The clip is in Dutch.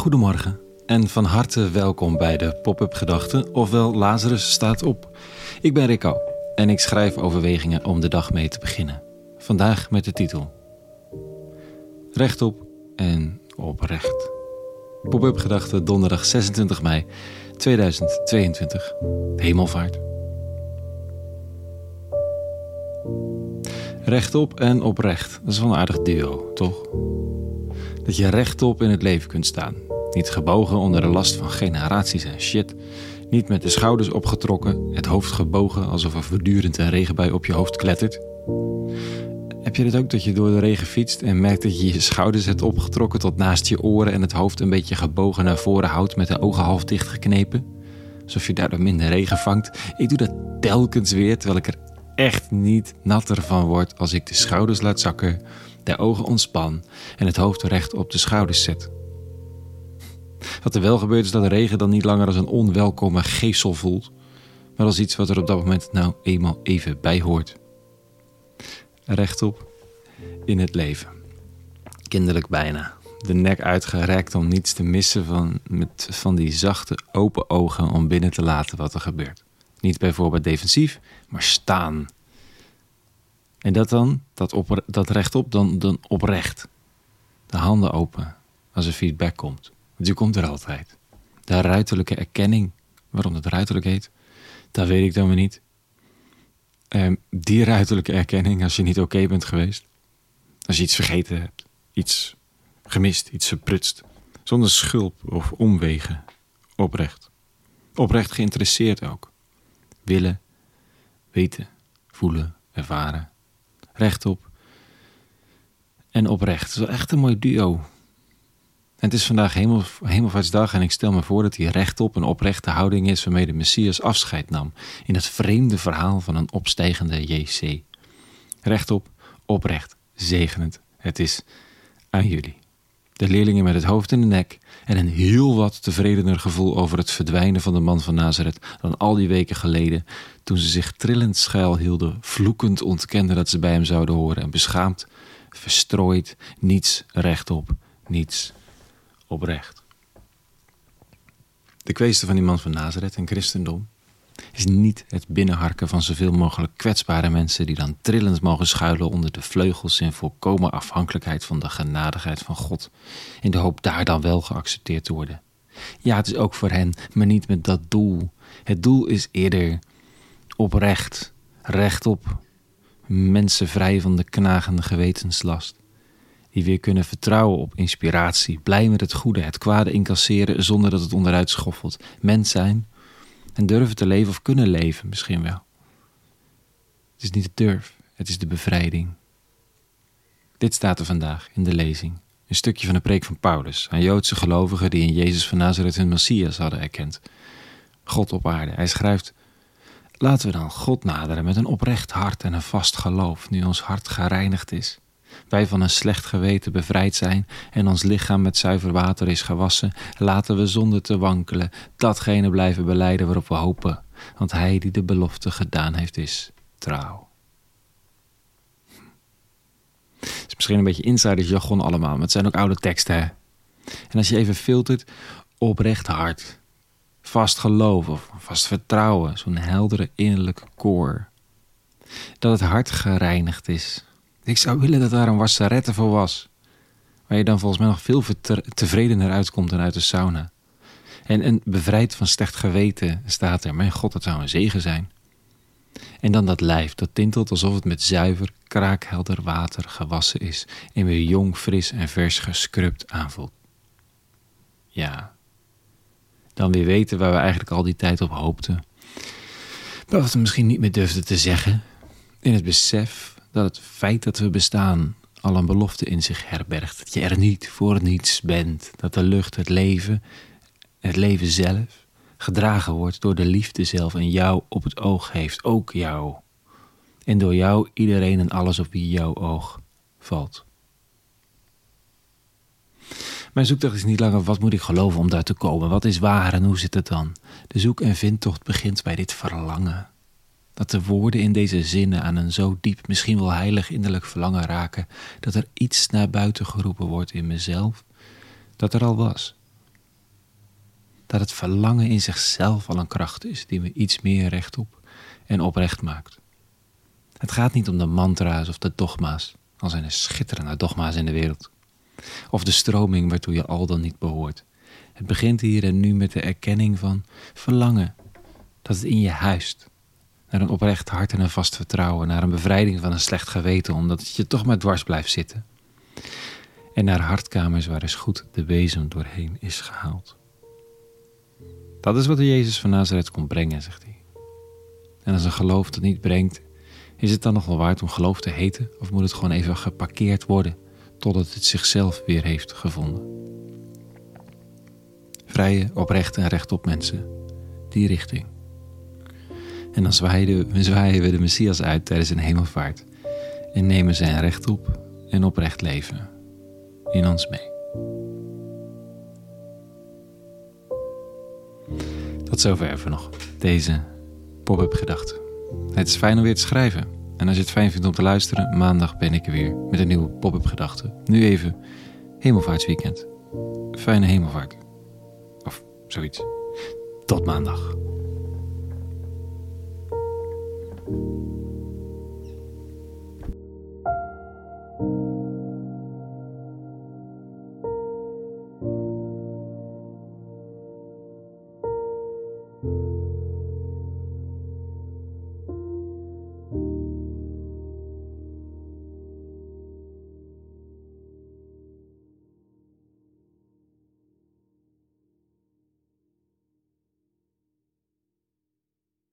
Goedemorgen en van harte welkom bij de Pop-up Gedachten, ofwel Lazarus staat op. Ik ben Rico en ik schrijf overwegingen om de dag mee te beginnen. Vandaag met de titel Rechtop en oprecht. Pop-up Gedachten donderdag 26 mei 2022. Hemelvaart. Rechtop en oprecht, dat is wel een aardig duo, toch? Dat je rechtop in het leven kunt staan. Niet gebogen onder de last van generaties en shit. Niet met de schouders opgetrokken, het hoofd gebogen alsof er voortdurend een regenbui op je hoofd klettert. Heb je het ook dat je door de regen fietst en merkt dat je je schouders hebt opgetrokken tot naast je oren en het hoofd een beetje gebogen naar voren houdt met de ogen half dicht geknepen? Alsof je daardoor minder regen vangt. Ik doe dat telkens weer terwijl ik er echt niet natter van word als ik de schouders laat zakken, de ogen ontspan en het hoofd recht op de schouders zet. Wat er wel gebeurt is dat regen dan niet langer als een onwelkome geestel voelt, maar als iets wat er op dat moment nou eenmaal even bij hoort. Rechtop in het leven. Kinderlijk bijna. De nek uitgerekt om niets te missen van, met van die zachte open ogen om binnen te laten wat er gebeurt. Niet bijvoorbeeld defensief, maar staan. En dat dan, dat, op, dat rechtop, dan, dan oprecht. De handen open als er feedback komt. Die komt er altijd. De ruiterlijke erkenning, waarom het ruiterlijk heet, dat weet ik dan weer niet. Um, die ruiterlijke erkenning als je niet oké bent geweest. Als je iets vergeten hebt, iets gemist, iets verprutst. Zonder schulp of omwegen. Oprecht. Oprecht geïnteresseerd ook. Willen, weten, voelen, ervaren. Rechtop en oprecht. Het is wel echt een mooi duo. Het is vandaag hemel, Hemelvaartsdag en ik stel me voor dat die rechtop een oprechte houding is waarmee de Messias afscheid nam in het vreemde verhaal van een opstijgende JC. Rechtop, oprecht, zegenend. Het is aan jullie. De leerlingen met het hoofd in de nek en een heel wat tevredener gevoel over het verdwijnen van de man van Nazareth dan al die weken geleden, toen ze zich trillend schuil hielden, vloekend ontkenden dat ze bij hem zouden horen en beschaamd, verstrooid, niets rechtop, niets oprecht. De kwestie van die man van Nazareth en christendom is niet het binnenharken van zoveel mogelijk kwetsbare mensen die dan trillend mogen schuilen onder de vleugels in volkomen afhankelijkheid van de genadigheid van God, in de hoop daar dan wel geaccepteerd te worden. Ja, het is ook voor hen, maar niet met dat doel. Het doel is eerder oprecht, rechtop, mensen vrij van de knagende gewetenslast die weer kunnen vertrouwen op inspiratie, blij met het goede, het kwade incasseren zonder dat het onderuit schoffelt, mens zijn en durven te leven of kunnen leven misschien wel. Het is niet de durf, het is de bevrijding. Dit staat er vandaag in de lezing. Een stukje van de preek van Paulus aan Joodse gelovigen die in Jezus van Nazareth hun Messias hadden erkend. God op aarde. Hij schrijft: Laten we dan God naderen met een oprecht hart en een vast geloof, nu ons hart gereinigd is wij van een slecht geweten bevrijd zijn en ons lichaam met zuiver water is gewassen, laten we zonder te wankelen datgene blijven beleiden waarop we hopen, want Hij die de belofte gedaan heeft is trouw. Het is misschien een beetje insidersjargon allemaal, maar het zijn ook oude teksten. Hè? En als je even filtert, oprecht hart, vast geloof of vast vertrouwen, zo'n heldere innerlijke koor. Dat het hart gereinigd is, ik zou willen dat daar een wassarette voor was. Waar je dan volgens mij nog veel tevredener uitkomt dan uit de sauna. En, een bevrijd van slecht geweten staat er. Mijn god, dat zou een zegen zijn. En dan dat lijf, dat tintelt alsof het met zuiver, kraakhelder water gewassen is. En weer jong, fris en vers gescrubt aanvoelt. Ja. Dan weer weten waar we eigenlijk al die tijd op hoopten. Maar wat we misschien niet meer durfden te zeggen. In het besef dat het feit dat we bestaan al een belofte in zich herbergt. Dat je er niet voor niets bent. Dat de lucht, het leven, het leven zelf, gedragen wordt door de liefde zelf en jou op het oog heeft. Ook jou. En door jou iedereen en alles op wie jouw oog valt. Mijn zoektocht is niet langer wat moet ik geloven om daar te komen. Wat is waar en hoe zit het dan? De zoek- en vindtocht begint bij dit verlangen dat de woorden in deze zinnen aan een zo diep, misschien wel heilig innerlijk verlangen raken, dat er iets naar buiten geroepen wordt in mezelf, dat er al was, dat het verlangen in zichzelf al een kracht is die me iets meer rechtop en oprecht maakt. Het gaat niet om de mantra's of de dogma's, al zijn er schitterende dogma's in de wereld, of de stroming waartoe je al dan niet behoort. Het begint hier en nu met de erkenning van verlangen, dat het in je huist. Naar een oprecht hart en een vast vertrouwen, naar een bevrijding van een slecht geweten, omdat het je toch maar dwars blijft zitten. En naar hartkamers waar eens goed de bezem doorheen is gehaald. Dat is wat de Jezus van Nazareth kon brengen, zegt hij. En als een geloof dat niet brengt, is het dan nog wel waard om geloof te heten? Of moet het gewoon even geparkeerd worden totdat het zichzelf weer heeft gevonden? Vrije, oprechte en rechtop mensen. Die richting. En dan zwaaien, zwaaien we de Messias uit tijdens een hemelvaart. En nemen zijn rechtop en oprecht leven in ons mee. Tot zover even nog deze pop-up gedachte. Het is fijn om weer te schrijven. En als je het fijn vindt om te luisteren, maandag ben ik er weer met een nieuwe pop-up gedachte. Nu even hemelvaartsweekend. Fijne hemelvaart. Of zoiets. Tot maandag.